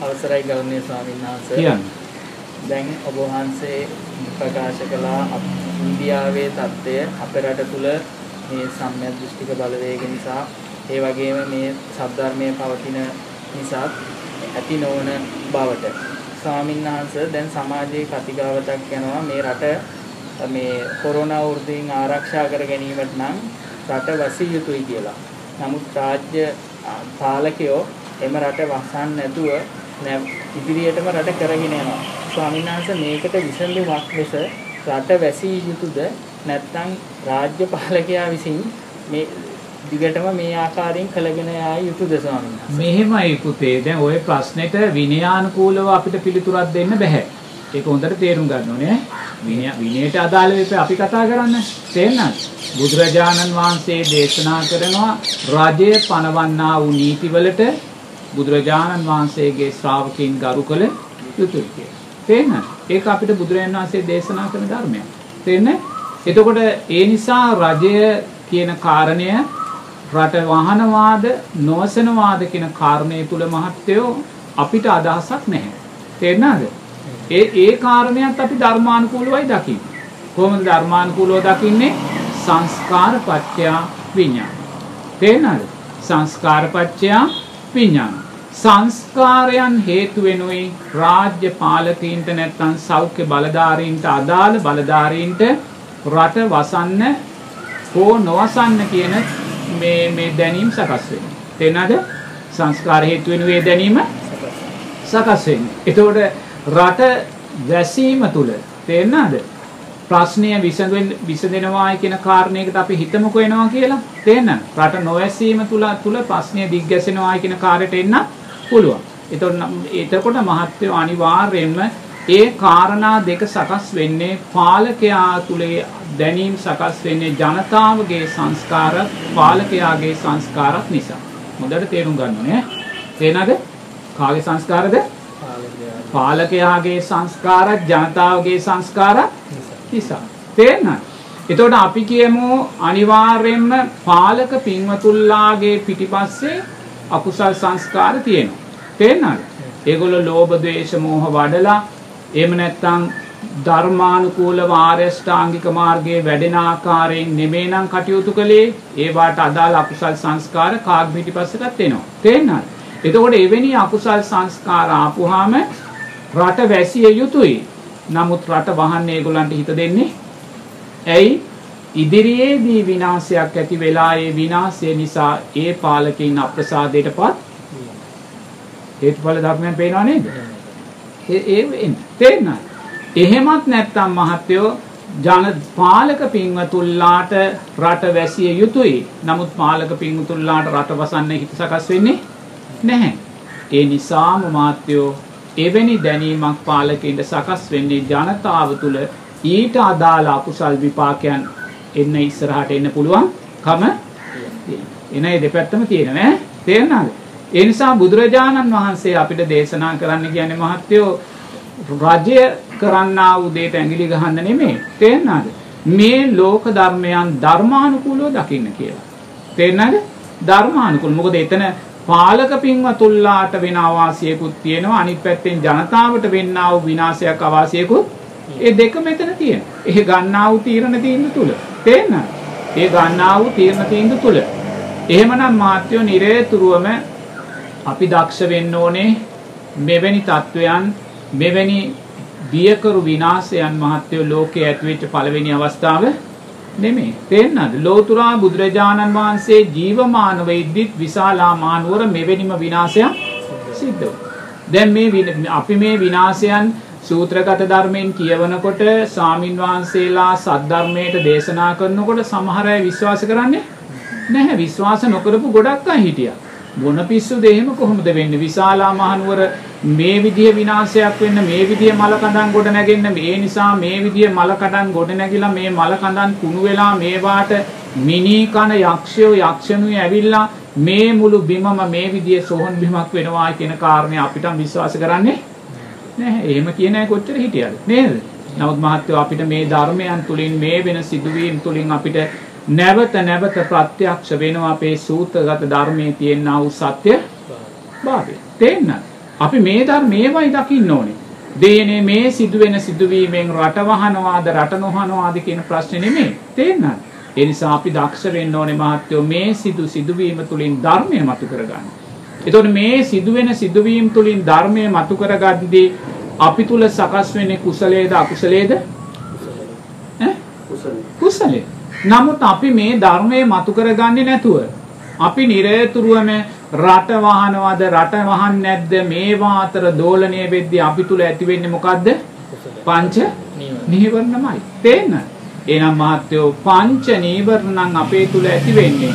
අවසරයි ගෞරවනීය ස්වාමීන් වහන්සේ. කියන්න. දැන් ඔබ වහන්සේ ප්‍රකාශ කළා ඉන්දියාවේ தත්ත්වය අපේ රට තුල මේ සම්‍යක් දෘෂ්ටික බලවේග නිසා ඒ වගේම මේ සද්ධර්මයේ පවතින නිසා ඇති නොවන බවට ස්වාමීන් වහන්සේ දැන් සමාජයේ කතිකාවතක් යනවා මේ රට මේ කොරෝනා වෘද්ධීන් ආරක්ෂා කර ගැනීමට නම් රට වසිය යුතුයි කියලා. නමුත් රාජ්‍ය පාලකයෝ එම රට වසන් නැතුව නැ- ඉදිරියටම රට කරගෙන යනවා. ස්වාමීන් වහන්සේ මේකට විසඳුමක් ලෙස රට වැසිය යුතුද නැත්නම් රාජ්‍ය පාලකයා විසින් මේ දිගටම මේ ආකාරයෙන් කළගෙන යා යුතුද ස්වාමීන් වහන්සේ? මෙහෙමයි පුතේ දැන් ওই ප්‍රශ්නෙට විනයානුකූලව අපිට පිළිතුරක් දෙන්න බෑ. ඒක හොඳට තේරුම් ගන්න ඕනේ. විනය විනයට අදාළ වෙපේ අපි කතා කරන්නේ. තේරෙනවද? බුදුරජාණන් වහන්සේ දේශනා කරනවා රජය පනවන්නා වූ නීතිවලට බුදුරජාණන් වහන්සේගේ ශ්‍රාවකයන් ගරු කළ යුතුයි කියලා. තේරෙනවද? ඒක අපිට බුදුරජාණන් වහන්සේ දේශනා කරන ධර්මයක්. තේරෙන්නේ? එතකොට ඒ නිසා රජය කියන කාරණය රට වහනවාද නොවසනවාද කියන කාරණය තුල මහත්වයෝ අපිට අදහසක් නැහැ. තේරෙනවද? ඒ ඒ කාරණයක් අපි ධර්මානුකූලවයි දකින්නේ. කොහොමද ධර්මානුකූලව දකින්නේ? සංස්කාර පත්‍ය විඥාන. තේරෙනවද? සංස්කාර පත්‍ය විඥාන. සංස්කාරයන් හේතු වෙනුයි රාජ්‍ය පාලකීන්ට නැත්නම් සෞඛ්‍ය බලධාරීන්ට අදාළ බලධාරීන්ට රට වසන්න හෝ නොවසන්න කියන මේ මේ දැනීම් සකස් වෙනවා. තේනද? සංස්කාර හේතු වෙනුවේ දැනීම සකස් වෙන්නේ. එතකොට රට වැසීම තුල තේරෙනවද? ප්‍රශ්නය විසඳෙන් විසඳෙනවායි කියන කාරණයකට අපි හිතමුකෝ එනවා කියලා. තේරෙනවද? රට නොවැසීම තුල තුල ප්‍රශ්නය දිග්ගැසෙනවායි කියන කාර්යයට එන්න පුළුවන්. එතකොට නම්- එතකොට මහත්වය අනිවාර්යයෙන්ම ඒ කාරණා දෙක සකස් වෙන්නේ පාලකයා තුලේ දැනීම් සකස් වෙන්නේ ජනතාවගේ සංස්කාර පාලකයාගේ සංස්කාරත් නිසා. හොඳට තේරුම් ගන්න ඕනේ. තේනද? කාගේ සංස්කාරද? පාලකයා පාලකයාගේ සංස්කාරත් ජනතාවගේ සංස්කාරත් නිසා. නිසා. තේරෙනවද? එතකොට අපි කියමු අනිවාර්යයෙන්ම පාලක පින්වතුල්ලාගේ පිටිපස්සේ අකුසල් සංස්කාර තියෙනවා. තේරෙනවද? ඒගොල්ලෝ ලෝභ, ද්වේෂ, මෝහ වඩලා එහෙම නැත්නම් ධර්මානුකූලව ආර්යෂ්ටාංගික මාර්ගයේ වැඩෙන ආකාරයෙන් නෙමෙයිනම් කටයුතු කළේ ඒවාට අදාළ අකුසල් සංස්කාර කාග් පිටිපස්සටත් එනවා. තේරෙනවද? එතකොට එවැනි අකුසල් සංස්කාර ආපුවාම රට වැසිය යුතුයි. නමුත් රට වහන්න ඒගොල්ලන්ට හිත දෙන්නේ ඇයි ඉදිරියේදී විනාශයක් ඇති වෙලා ඒ විනාශය නිසා ඒ පාලකයින් අප්‍රසාදයටපත් හේතුඵල ධර්මයන් පේනවා නේද? ඒ ඒ එන්න. තේරෙනවද? එහෙමත් නැත්නම් මහත්යෝ ජන පාලක පින්වතුල්ලාට රට වැසිය යුතුයි. නමුත් පාලක පින්වතුල්ලාට රට වසන්න හිත සකස් වෙන්නේ නැහැ. ඒ නිසාම මාත්‍යෝ එවැනි දැනීමක් පාලකයින්ට සකස් වෙන්නේ ජනතාව තුළ ඊට අදාළ අකුසල් විපාකයන් එන්න ඉස්සරහට එන්න පුළුවන් කම එන ඒ දෙපැත්තම තියෙනවා ඈ තේරෙනවද ඒ නිසා බුදුරජාණන් වහන්සේ අපිට දේශනා කරන්න කියන්නේ මහත්යෝ රජය කරන්නා වූ දෙයට ඇඟිලි ගහන්න නෙමෙයි තේරෙනවද මේ ලෝක ධර්මයන් ධර්මානුකූලව දකින්න කියලා තේරෙනවද ධර්මානුකූල මොකද එතන පාලක පින්වතුල්ලාට වෙන අවාසියකුත් තියෙනවා අනිත් පැත්තෙන් ජනතාවට වෙන්නා වූ විනාශයක් අවාසියකුත් ඒ දෙක මෙතන තියෙනවා. ඒ ගන්නා වූ තීරණ තීන්දුව තුල. තේරෙනවද? ඒ ගන්නා වූ තීරණ තීන්දුව තුල. එහෙමනම් මාත්‍යෝ නිරේතුරුවම අපි දක්ෂ වෙන්න ඕනේ මෙවැනි තත්වයන් මෙවැනි බියකරු විනාශයන් මහත්යෝ ලෝකයේ ඇතිවෙච්ච පළවෙනි අවස්ථාව නෙමෙයි. තේරෙනවද? ලෝතුරා බුදුරජාණන් වහන්සේ ජීවමානව ඉද්දිත් විශාලා මානුවර මෙවැනිම විනාශයක් සිද්ධ වුණා. දැන් මේ වින- අපි මේ විනාශයන් සූත්‍රගත ධර්මයෙන් කියවනකොට සාමින් වහන්සේලා සද්ධර්මයට දේශනා කරනකොට සමහර අය විශ්වාස කරන්නේ නැහැ. විශ්වාස නොකරපු ගොඩක් අය හිටියා. මොන පිස්සුද එහෙම කොහොමද වෙන්නේ? විශාලා මහනුවර මේ විදිය විනාශයක් වෙන්න මේ විදිය මල කඳන් ගොඩ නැගෙන්න මේ නිසා මේ විදිය මල කඳන් ගොඩ නැගිලා මේ මල කඳන් කුණු වෙලා මේවාට මිනී කන යක්ෂයෝ යක්ෂණුයි ඇවිල්ලා මේ මුළු බිමම මේ විදිය සෝහන් බිමක් වෙනවා කියන කාරණේ අපිට විශ්වාස කරන්නේ නැහැ. එහෙම කියන අය කොච්චර හිටියද? නේද? නමුත් මහත්වෝ අපිට මේ ධර්මයන් තුලින් මේ වෙන සිදුවීම් තුලින් අපිට නැවත නැවත ප්‍රත්‍යක්ෂ වෙනවා අපේ සූත්‍රගත ධර්මයේ තියෙනා වූ සත්‍ය භාවය. තේන්න. අපි මේ ධර්ම මේවයි දකින්න ඕනේ. දේනේ මේ සිදුවෙන සිදුවීමෙන් රට වහනවාද රට නොහනවාද කියන ප්‍රශ්නේ නෙමෙයි. තේරෙනවද? ඒ නිසා අපි දක්ෂ වෙන්න ඕනේ මහත්තයෝ මේ සිදු සිදුවීම තුලින් ධර්මය මතු කරගන්න. එතකොට මේ සිදුවෙන සිදුවීම් තුලින් ධර්මය මතු කරගද්දී අපි තුල සකස් වෙන්නේ කුසලයේද අකුසලයේද? කුසලයේ. නමුත් අපි මේ ධර්මයේ මතු කරගන්නේ නැතුව අපි නිරේතුරුවම රට වහනවද රට වහන්නේ නැද්ද මේවා අතර දෝලණය වෙද්දී අපි තුල ඇති වෙන්නේ මොකද්ද? පංච නීවරණමයි. තේන්න. එහෙනම් මහත්යෝ පංච නීවරණ නම් අපේ තුල ඇති වෙන්නේ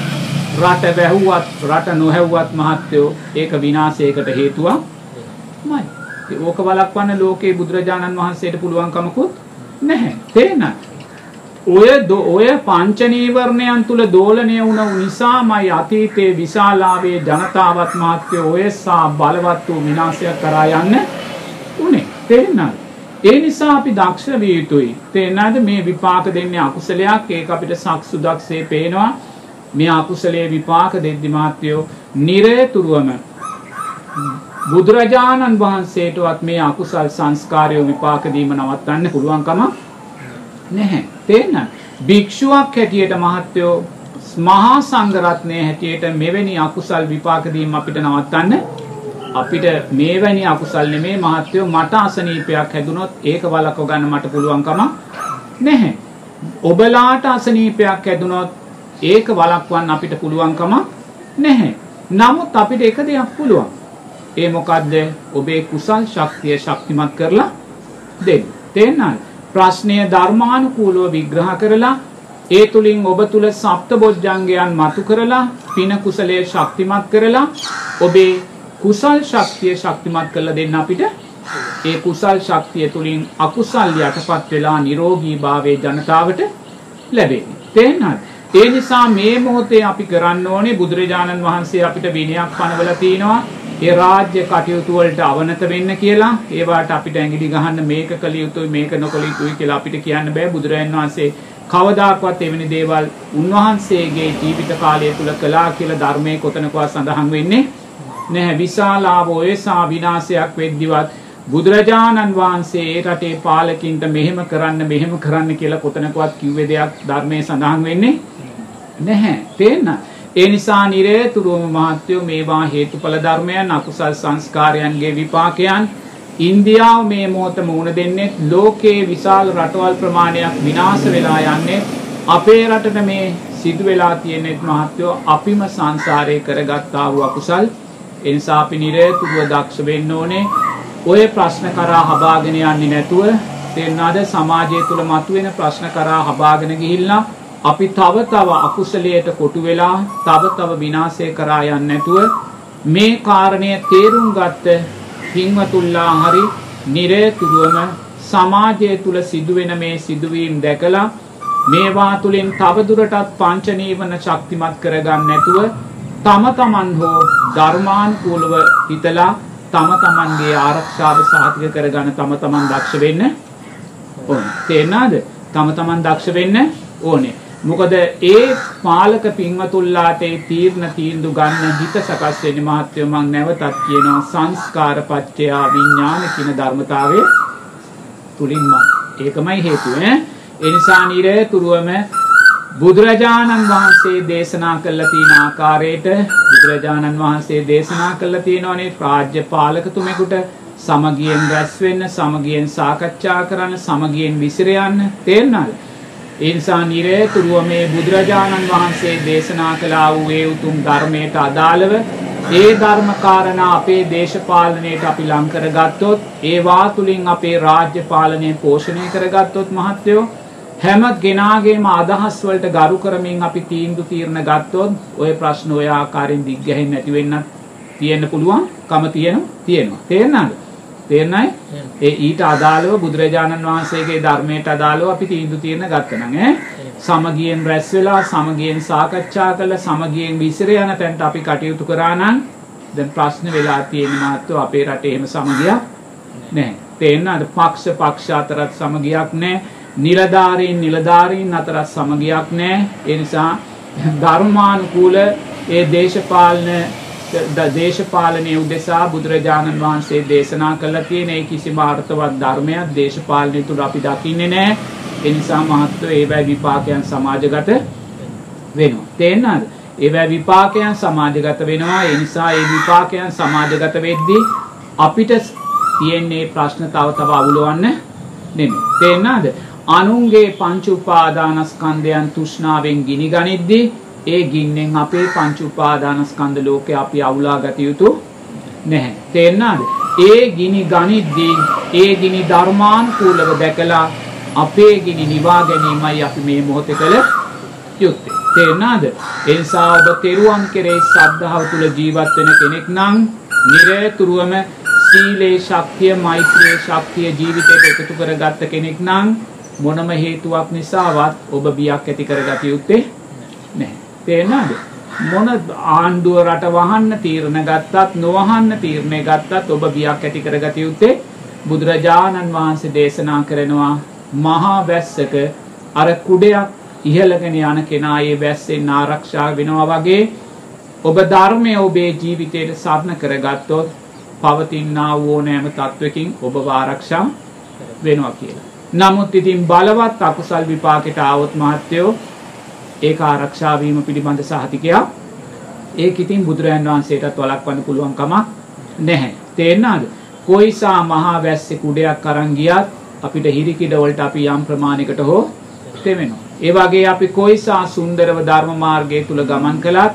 රට වැහුවත් රට නොහැව්වත් මහත්යෝ ඒක විනාශයකට හේතුවක්මයි. ඕක වළක්වන්න ලෝකේ බුදුරජාණන් වහන්සේට පුළුවන් කමකුත් නැහැ. තේරෙනවද? ඔය ඔය පංච නීවරණයන් තුල දෝලණය වුණ නිසාමයි අතීතයේ විශාලාවේ ජනතාවත් මාත්‍ය ඔය සා බලවත් වූ විනාශයක් කරා යන්න උනේ. තේරෙනවද? ඒ නිසා අපි දක්ෂ විය යුතුයි. තේරෙනවද මේ විපාක දෙන්නේ අකුසලයක් ඒක අපිට සක්සුදක්සේ පේනවා. මේ අකුසලයේ විපාක දෙද්දි මාත්‍යෝ නිරේතුරුවම බුදුරජාණන් වහන්සේටවත් මේ අකුසල් සංස්කාරය විපාක දීම නවත්තන්න පුළුවන්කම නැහැ. තේන්න භික්ෂුවක් හැටියට මහත්තයෝ මහා සංඝරත්නය හැටියට මෙවැනි අකුසල් විපාක දීම අපිට නවත්තන්න අපිට මේවැනි අකුසල් නෙමේ මහත්තයෝ මට අසනීපයක් හැදුනොත් ඒක වළක්ව ගන්න මට පුළුවන්කම නැහැ. ඔබලාට අසනීපයක් හැදුනොත් ඒක වළක්වන්න අපිට පුළුවන්කම නැහැ. නමුත් අපිට එක දෙයක් පුළුවන්. ඒ මොකද්ද? ඔබේ කුසල් ශක්තිය ශක්තිමත් කරලා දෙන්න. තේන්නද? ප්‍රශ්නය ධර්මානුකූලව විග්‍රහ කරලා ඒ තුලින් ඔබ තුල සප්තබොජ්ජංගයන් මතු කරලා පින කුසලයේ ශක්තිමත් කරලා ඔබේ කුසල් ශක්තිය ශක්තිමත් කරලා දෙන්න අපිට ඒ කුසල් ශක්තිය තුලින් අකුසල් යටපත් වෙලා නිරෝගී භාවයේ ජනතාවට ලැබෙන්නේ. තේන්නද? ඒ නිසා මේ මොහොතේ අපි කරන්න ඕනේ බුදුරජාණන් වහන්සේ අපිට විනයක් පනවලා තිනවා ඒ රාජ්‍ය කටයුතු වලට අවනත වෙන්න කියලා. ඒවට අපිට ඇඟිලි ගහන්න මේක කළ යුතුයි මේක නොකළ යුතුයි කියලා අපිට කියන්න බෑ. බුදුරජාණන් වහන්සේ කවදාකවත් එවැනි දේවල් උන්වහන්සේගේ ජීවිත කාලය තුල කළා කියලා ධර්මයේ කොතනකවත් සඳහන් වෙන්නේ නැහැ. විශාලාව ඔයසා විනාශයක් වෙද්දිවත් බුදුරජාණන් වහන්සේ ඒ රටේ පාලකින්ට මෙහෙම කරන්න මෙහෙම කරන්න කියලා කොතනකවත් කිව්වේ දෙයක් ධර්මයේ සඳහන් වෙන්නේ නැහැ. තේන්න ඒ නිසා නිරේතුරුවම මහත්වයෝ මේවා හේතුඵල ධර්මයන් අකුසල් සංස්කාරයන්ගේ විපාකයන්. ඉන්දියාව මේ මොහොත මුහුණ දෙන්නේ ලෝකයේ විශාල රටවල් ප්‍රමාණයක් විනාශ වෙලා යන්නේ. අපේ රටට මේ සිදු වෙලා තියෙනෙත් මහත්වයෝ අපිම සංසාරේ කරගත්තා වූ අකුසල්. ඒ නිසා අපි නිරේතුරුව දක්ෂ වෙන්න ඕනේ. ඔය ප්‍රශ්න කරා හබාගෙන යන්නේ නැතුව තේරෙනවද සමාජය තුළ මතුවෙන ප්‍රශ්න කරා හබාගෙන ගිහිල්ලා අපි තව තව අකුසලයට කොටු වෙලා තව තව විනාශය කරා යන්නේ නැතුව මේ කාරණය තේරුම් ගත්ත පින්වතුල්ලා හරි නිරේතුරුවම සමාජය තුල සිදුවෙන මේ සිදුවීම් දැකලා මේවා තුලින් තවදුරටත් පංච නීවන ශක්තිමත් කරගන්න නැතුව තම තමන් හෝ ධර්මානුකූලව හිතලා තම තමන්ගේ ආරක්ෂාව සාතික කරගන්න තම තමන් දක්ෂ වෙන්න ඕනේ. තේරෙනවද? තම තමන් දක්ෂ වෙන්න ඕනේ. මොකද ඒ පාලක පින්වතුල්ලාට ඒ තීරණ තීන්දුව ගන්න හිත සකස් වෙන්නේ මහත්වය මං නැවතත් කියනවා සංස්කාර පත්‍ය විඥාන කියන ධර්මතාවය තුලින්ම. ඒකමයි හේතුව ඈ. ඒ නිසා නිරේතුරුවම බුදුරජාණන් වහන්සේ දේශනා කළ තියෙන ආකාරයට බුදුරජාණන් වහන්සේ දේශනා කළ තියෙනවනේ රාජ්‍ය පාලකතුමෙකුට සමගියෙන් රැස් වෙන්න සමගියෙන් සාකච්ඡා කරන්න සමගියෙන් විසිර යන්න. තේරෙනවද ඒ නිසා නිරේතුරුව මේ බුදුරජාණන් වහන්සේ දේශනා කළා වූ ඒ උතුම් ධර්මයට අදාළව ඒ ධර්ම කාරණා අපේ දේශපාලනයට අපි ලං කරගත්තොත් ඒ වාතුලින් අපේ රාජ්‍ය පාලනය පෝෂණය කරගත්තොත් මහත්වෝ හැම ගෙනාගේම අදහස් වලට ගරු කරමින් අපි තීන්දුව తీරන ගත්තොත් ওই ප්‍රශ්න ඔය ආකාරයෙන් දිග්ගැහෙන්නේ නැති වෙන්න තියෙන්න පුළුවන්. කම තියෙනවා. තියෙනවා. තේරෙනවද තේරෙනයි? ඒ ඊට අදාළව බුදුරජාණන් වහන්සේගේ ධර්මයට අදාළව අපි තීන්දුව తీරන ගත්තනම් ඈ සමගියෙන් රැස් වෙලා සමගියෙන් සාකච්ඡා කළා සමගියෙන් විසිර යන තැනට අපි කටයුතු කරා නම් දැන් ප්‍රශ්න වෙලා තියෙන මාත්‍රෝ අපේ රටේ එහෙම සමගියක් නැහැ. තේරෙනවද? පක්ෂ පක්ෂ අතරත් සමගියක් නැහැ. නිලධාරීන් නිලධාරීන් අතරත් සමගියක් නැහැ. ඒ නිසා ධර්මානුකූල ඒ දේශපාලන දේශපාලනය උදෙසා බුදුරජාණන් වහන්සේ දේශනා කළා තියෙන ඒ කිසිම අර්ථවත් ධර්මයක් දේශපාලනය තුල අපි දකින්නේ නැහැ. ඒ නිසා මහත්වෝ ඒවැ විපාකයන් සමාජගත වෙනවා. තේරෙනවද? ඒවැ විපාකයන් සමාජගත වෙනවා. ඒ නිසා ඒ විපාකයන් සමාජගත වෙද්දී අපිට තියෙන්නේ ප්‍රශ්න තව තව අවුලවන්න නෙමෙයි. තේරෙනවද? අනුන්ගේ පංච උපාදානස්කන්ධයන් තෘෂ්ණාවෙන් ගිනි ගනිද්දී ඒ ගින්නෙන් අපේ පංච උපාදානස්කන්ධ ලෝකේ අපි අවුලා ගත යුතු නැහැ. තේරෙනවද? ඒ ගිනි ගනිද්දී ඒ ගිනි ධර්මානුකූලව දැකලා අපේ ගිනි නිවා ගැනීමයි අපි මේ මොහොතේ කළ යුත්තේ. තේරෙනවද? ඒ නිසා ඔබ තෙරුවන් කෙරෙහි ශ්‍රද්ධාව තුල ජීවත් වෙන කෙනෙක් නම් නිරතුරුවම සීලේ ශක්තිය, මෛත්‍රියේ ශක්තිය ජීවිතයට එකතු කරගත්ත කෙනෙක් නම් මොනම හේතුවක් නිසාවත් ඔබ බියක් ඇති කරගත යුත්තේ නැහැ. තේරෙනවද? මොන ආණ්ඩුව රට වහන්න තීරණ ගත්තත් නොවහන්න තීරණය ගත්තත් ඔබ බියක් ඇති කරගත යුත්තේ බුදුරජාණන් වහන්සේ දේශනා කරනවා මහා වැස්සක අර කුඩයක් ඉහළගෙන යන කෙනා ඒ වැස්සෙන් ආරක්ෂා වෙනවා වගේ ඔබ ධර්මය ඔබේ ජීවිතයට සරණ කරගත්තොත් පවතිනා ඕනෑම තත්වකින් ඔබ ආරක්ෂා වෙනවා කියලා. නමුත් ඉතින් බලවත් අකුසල් විපාකෙට ආවොත් මහත්තයෝ ඒක ආරක්ෂා වීම පිළිබඳ සහතිකයක් ඒක ඉතින් බුදුරයන් වහන්සේටත් වළක්වන්න පුළුවන් කමක් නැහැ. තේරෙනවද? කොයිසා මහා වැස්සේ කුඩයක් අරන් ගියත් අපිට හිරිකිඩ වලට අපි යම් ප්‍රමාණයකට හෝ තෙමෙනවා. ඒ වගේ අපි කොයිසා සුන්දරව ධර්ම මාර්ගයේ තුල ගමන් කළත්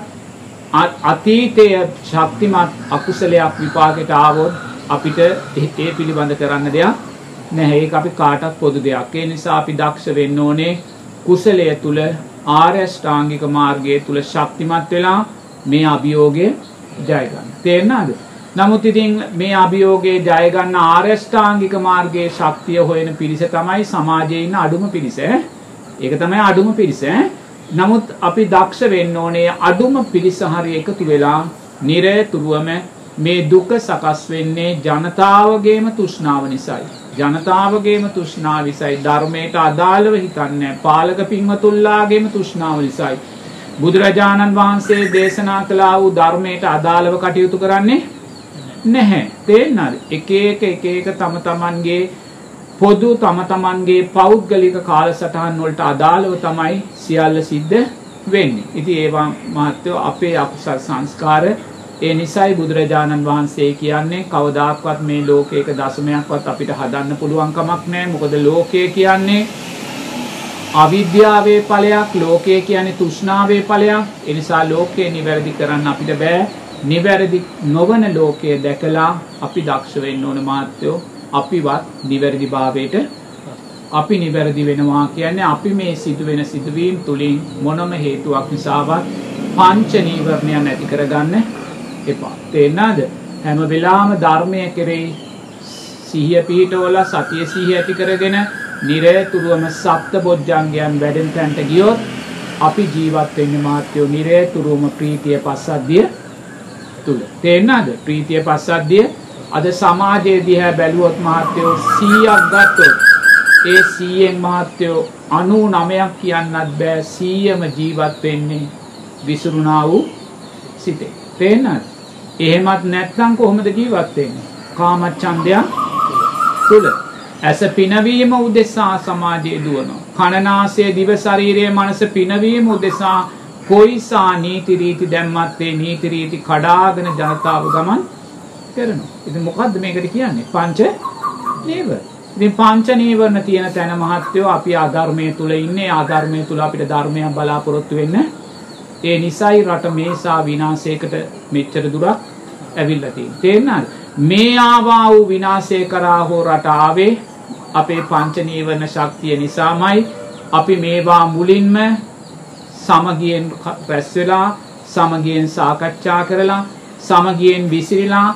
අතීතයේ ශක්තිමත් අකුසලයක් විපාකයට ආවොත් අපිට ඒ පිළිබඳ කරන්න දෙයක් නැහැ. ඒක අපි කාටත් පොදු දෙයක්. ඒ නිසා අපි දක්ෂ වෙන්න ඕනේ කුසලය තුල ආර්ය ශ්‍රාංගික මාර්ගයේ තුල ශක්තිමත් වෙලා මේ අභියෝගය ජය ගන්න. තේරෙනවද? නමුත් ඉතින් මේ අභියෝගයේ ජය ගන්න ආර්ය ශ්‍රාංගික මාර්ගයේ ශක්තිය හොයන පිරිස තමයි සමාජයේ ඉන්න අඩුම පිරිස. ඒක තමයි අඩුම පිරිස. නමුත් අපි දක්ෂ වෙන්න ඕනේ අඩුම පිරිස හරි එකතු වෙලා නිරතුරුවම මේ දුක සකස් වෙන්නේ ජනතාවගේම තෘෂ්ණාව නිසායි. ජනතාවගේම තෘෂ්ණාව නිසායි ධර්මයට අදාළව හිතන්නේ පාලක පින්වතුන්ලාගේම තෘෂ්ණාව නිසායි. බුදුරජාණන් වහන්සේ දේශනා කළා වූ ධර්මයට අදාළව කටයුතු කරන්නේ නැහැ. තේන්නද? එක එක එක එක තම තමන්ගේ පොදු තම තමන්ගේ පෞද්ගලික කාලසටහන් වලට අදාළව තමයි සියල්ල සිද්ධ වෙන්නේ. ඉතින් ඒවා මහත්වෝ අපේ අකුසල් සංස්කාර ඒ නිසයි බුදුරජාණන් වහන්සේ කියන්නේ කවදාක්වත් මේ ලෝකයක දශමයක්වත් අපිට හදන්න පුළුවන් කමක් නැහැ. මොකද ලෝකය කියන්නේ අවිද්‍යාවේ ඵලයක්, ලෝකය කියන්නේ තෘෂ්ණාවේ ඵලයක්. ඒ නිසා ලෝකය නිවැරදි කරන්න අපිට බෑ. නිවැරදි නොවන ලෝකය දැකලා අපි දක්ෂ වෙන්න ඕන මාත්‍යෝ අපිවත් නිවැරදි භාවයට අපි නිවැරදි වෙනවා කියන්නේ අපි මේ සිදුවෙන සිදුවීම් තුලින් මොනම හේතුවක් නිසාවත් පංච නීවරණයන් ඇති කරගන්න එපා. තේරෙනවද? හැම වෙලාවම ධර්මයේ කෙරෙහි සිහිය පිහිටවලා සතිය සිහිය ඇති කරගෙන නිරේතුරුවම සප්ත බොජ්ජංගයන් වැඩෙන තැනට ගියොත් අපි ජීවත් වෙන්නේ මාත්‍යෝ නිරේතුරුවම ප්‍රීතිය පස්සද්ධිය තුල. තේරෙනවද? ප්‍රීතිය පස්සද්ධිය අද සමාජයේ දිහා බැලුවොත් මහත්යෝ 100ක් ගත්තොත් ඒ 100න් මහත්යෝ 99ක් කියන්නත් බෑ 100ම ජීවත් වෙන්නේ විසුරුණා වූ සිතේ. තේරෙනවද? එහෙමත් නැත්නම් කොහොමද ජීවත් වෙන්නේ? කාමච්ඡන්දයක් තුල. ඇස පිනවීම උදෙසා සමාජයේ දුවනවා. කනනාසය දිව ශරීරයේ මනස පිනවීම උදෙසා කොයිසා නීති රීති දැම්මත් ඒ නීති රීති කඩාගෙන ජනතාව ගමන් කරනවා. ඉතින් මොකද්ද මේකට කියන්නේ? පංච නීවර. ඉතින් පංච නීවරණ තියෙන තැන මහත්වෝ අපි අධර්මයේ තුල ඉන්නේ. අධර්මයේ තුල අපිට ධර්මයක් බලාපොරොත්තු වෙන්නේ ඒ නිසයි රට මේසා විනාශයකට මෙච්චර දුරක් ඇවිල්ලා තියෙන්නේ. තේරෙනවද? මේ ආවා වූ විනාශය කරා හෝ රට ආවේ අපේ පංච නීවරණ ශක්තිය නිසාමයි. අපි මේවා මුලින්ම සමගියෙන් රැස් වෙලා සමගියෙන් සාකච්ඡා කරලා සමගියෙන් විසිරිලා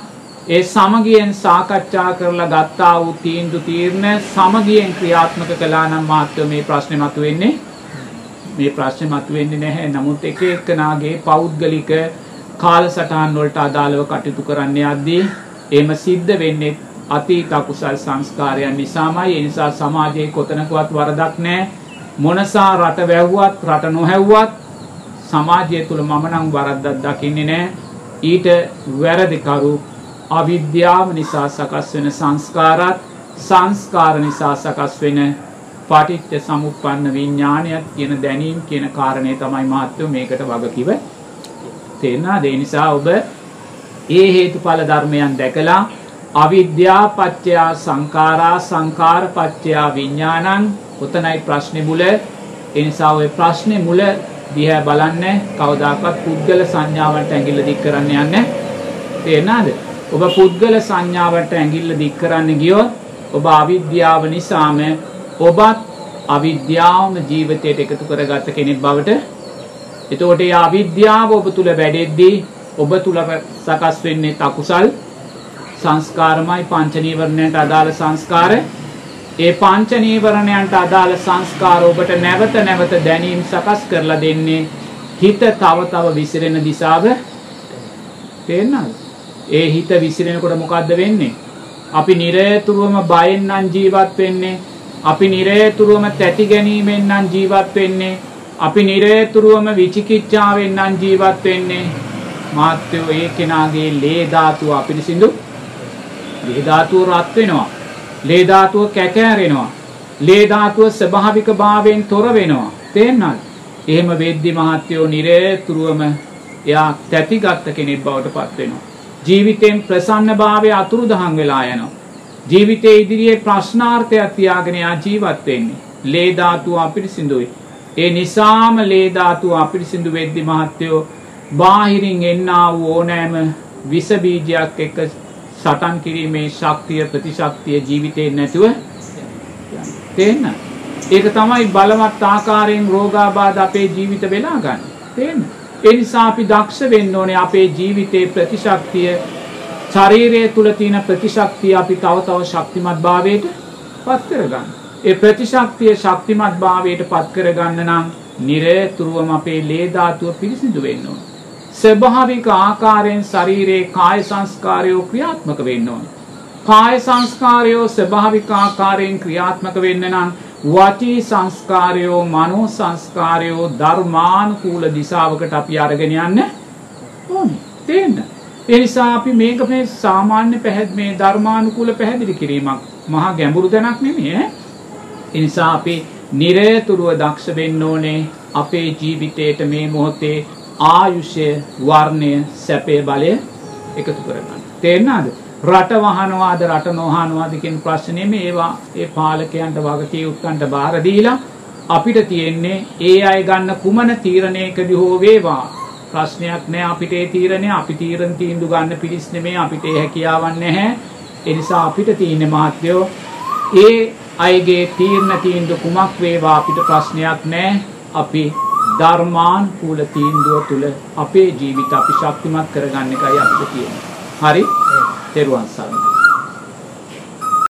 ඒ සමගියෙන් සාකච්ඡා කරලා ගත්තා වූ තීන්දුව තීරණ සමගියෙන් ක්‍රියාත්මක කළා නම් මාත්‍ය මේ ප්‍රශ්නේ මතුවෙන්නේ මේ ප්‍රශ්නේ මතුවෙන්නේ නැහැ. නමුත් එක එක්කනාගේ පෞද්ගලික කාලසටහන් වලට අදාළව කටයුතු කරන්න යද්දී එහෙම සිද්ධ වෙන්නේ අතීත අකුසල් සංස්කාරයන් නිසාමයි. ඒ නිසා සමාජයේ කොතනකවත් වරදක් නැහැ. මොනසා රට වැව්වත් රට නොහැව්වත් සමාජය තුල මම නම් වරද්දක් දකින්නේ නැහැ. ඊට වැරදිකරු අවිද්‍යාව නිසා සකස් වෙන සංස්කාරත් සංස්කාර නිසා සකස් වෙන පටිච්ච සමුප්පන්න විඥානයත් කියන දැනීම් කියන කාරණය තමයි මහත්වෝ මේකට වගකිව තේරෙනවද ඒ නිසා ඔබ ඒ හේතුඵල ධර්මයන් දැකලා අවිද්‍යා පත්‍යා සංඛාරා සංඛාර පත්‍යා විඥානං උතනයි ප්‍රශ්නේ මුල. ඒ නිසා ඔය ප්‍රශ්නේ මුල දිහා බලන්න කවදාකවත් පුද්ගල සංඥාවන්ට ඇඟිල්ල දික් කරන්න යන්නේ තේරෙනවද? ඔබ පුද්ගල සංඥාවට ඇඟිල්ල දික් කරන්න ගියොත් ඔබ අවිද්‍යාව නිසාම ඔබත් අවිද්‍යාවම ජීවිතයට එකතු කරගත්ත කෙනෙක් බවට. එතකොට ඒ අවිද්‍යාව ඔබ තුල වැඩෙද්දී ඔබ තුල සකස් වෙන්නේ අකුසල් සංස්කාරමයි පංච නීවරණයට අදාළ සංස්කාර. ඒ පංච නීවරණයන්ට අදාළ සංස්කාර ඔබට නැවත නැවත දැනීම් සකස් කරලා දෙන්නේ හිත තව තව විසිරෙන දිශාව. තේරෙනවද ඒ හිත විසිරෙනකොට මොකද්ද වෙන්නේ? අපි නිරේතුරුවම බයෙන් නම් ජීවත් වෙන්නේ අපි නිරේතුරුවම තැති ගැනීමෙන් නම් ජීවත් වෙන්නේ අපි නිරේතුරුවම විචිකිච්ඡාවෙන් නම් ජීවත් වෙන්නේ. මාත්‍යෝ ඒ කෙනාගේ ලේ ධාතුව අපිරිසිදු ලේ ධාතුව රත් වෙනවා. ලේ ධාතුව කැකෑරෙනවා. ලේ ධාතුව ස්වභාවික භාවයෙන් තොර වෙනවා. තේන්නද එහෙම වෙද්දි මහත්යෝ නිරේතුරුවම එයා තැතිගත් කෙනෙක් බවට පත් වෙනවා. ජීවිතයෙන් ප්‍රසන්න භාවය අතුරුදහන් වෙලා යනවා. ජීවිතයේ ඉදිරියේ ප්‍රශ්නාර්ථයක් තියාගෙන යා ජීවත් වෙන්නේ. ලේ ධාතුව අපිරිසිදුයි. ඒ නිසාම ලේ ධාතුව අපිරිසිදු වෙද්දි මහත්යෝ බාහිරින් එන්නා වූ ඕනෑම විස බීජයක් එක්ක සටන් කිරීමේ ශක්තිය ප්‍රතිශක්තිය ජීවිතේ නැතුව තේන්න. ඒක තමයි බලවත් ආකාරයෙන් රෝගාබාධ අපේ ජීවිත වෙලා ගන්න. තේන්න. ඒ නිසා අපි දක්ෂ වෙන්න ඕනේ අපේ ජීවිතේ ප්‍රතිශක්තිය ශරීරය තුල තියෙන ප්‍රතිශක්තිය අපි තව තව ශක්තිමත් භාවයට පත් කරගන්න. ඒ ප්‍රතිශක්තිය ශක්තිමත් භාවයට පත් කරගන්න නම් නිරතුරුවම අපේ ලේ ධාතුව පිරිසිදු වෙන්න ඕන. ස්වභාවික ආකාරයෙන් ශරීරයේ කාය සංස්කාරයෝ ක්‍රියාත්මක වෙන්න ඕන. කාය සංස්කාරයෝ ස්වභාවික ආකාරයෙන් ක්‍රියාත්මක වෙන්න නම් වචී සංස්කාරයෝ මනෝ සංස්කාරයෝ ධර්මානුකූල දිශාවකට අපි අරගෙන යන්න ඕනේ. තේන්න. ඒ නිසා අපි මේක මේ සාමාන්‍ය පැහැදිලි මේ ධර්මානුකූල පැහැදිලි කිරීමක් මහා ගැඹුරු දැනක් නෙමෙයි ඈ. ඒ නිසා අපි නිරතුරුව දක්ෂ වෙන්න ඕනේ අපේ ජීවිතේට මේ මොහොතේ ආයුෂය වර්ණය සැපේ බලය එකතු කරගන්න. තේරෙනවද? රට වහනවාද රට නොහනවාද කියන ප්‍රශ්නේ මේවා ඒ පාලකයන්ට වගකීම්කන්ට බාර දීලා අපිට තියෙන්නේ ඒ අය ගන්න කුමන තීරණයකදී හෝ වේවා ප්‍රශ්නයක් නෑ අපිට ඒ තීරණය අපි තීරණ තීන්දුව ගන්න පිළිස් නෙමෙයි අපිට ඒ හැකියාවක් නැහැ. ඒ නිසා අපිට තියෙන්නේ මහත්යෝ ඒ අයගේ තීරණ තීන්දුව කුමක් වේවා අපිට ප්‍රශ්නයක් නෑ. අපි ධර්මානුකූල තීන්දුව තුළ අපේ ජීවිත අපි ශක්තිමත් කරගන්න එකයි අපිට තියෙන්නේ. හරි. තෙරුවන් සරණයි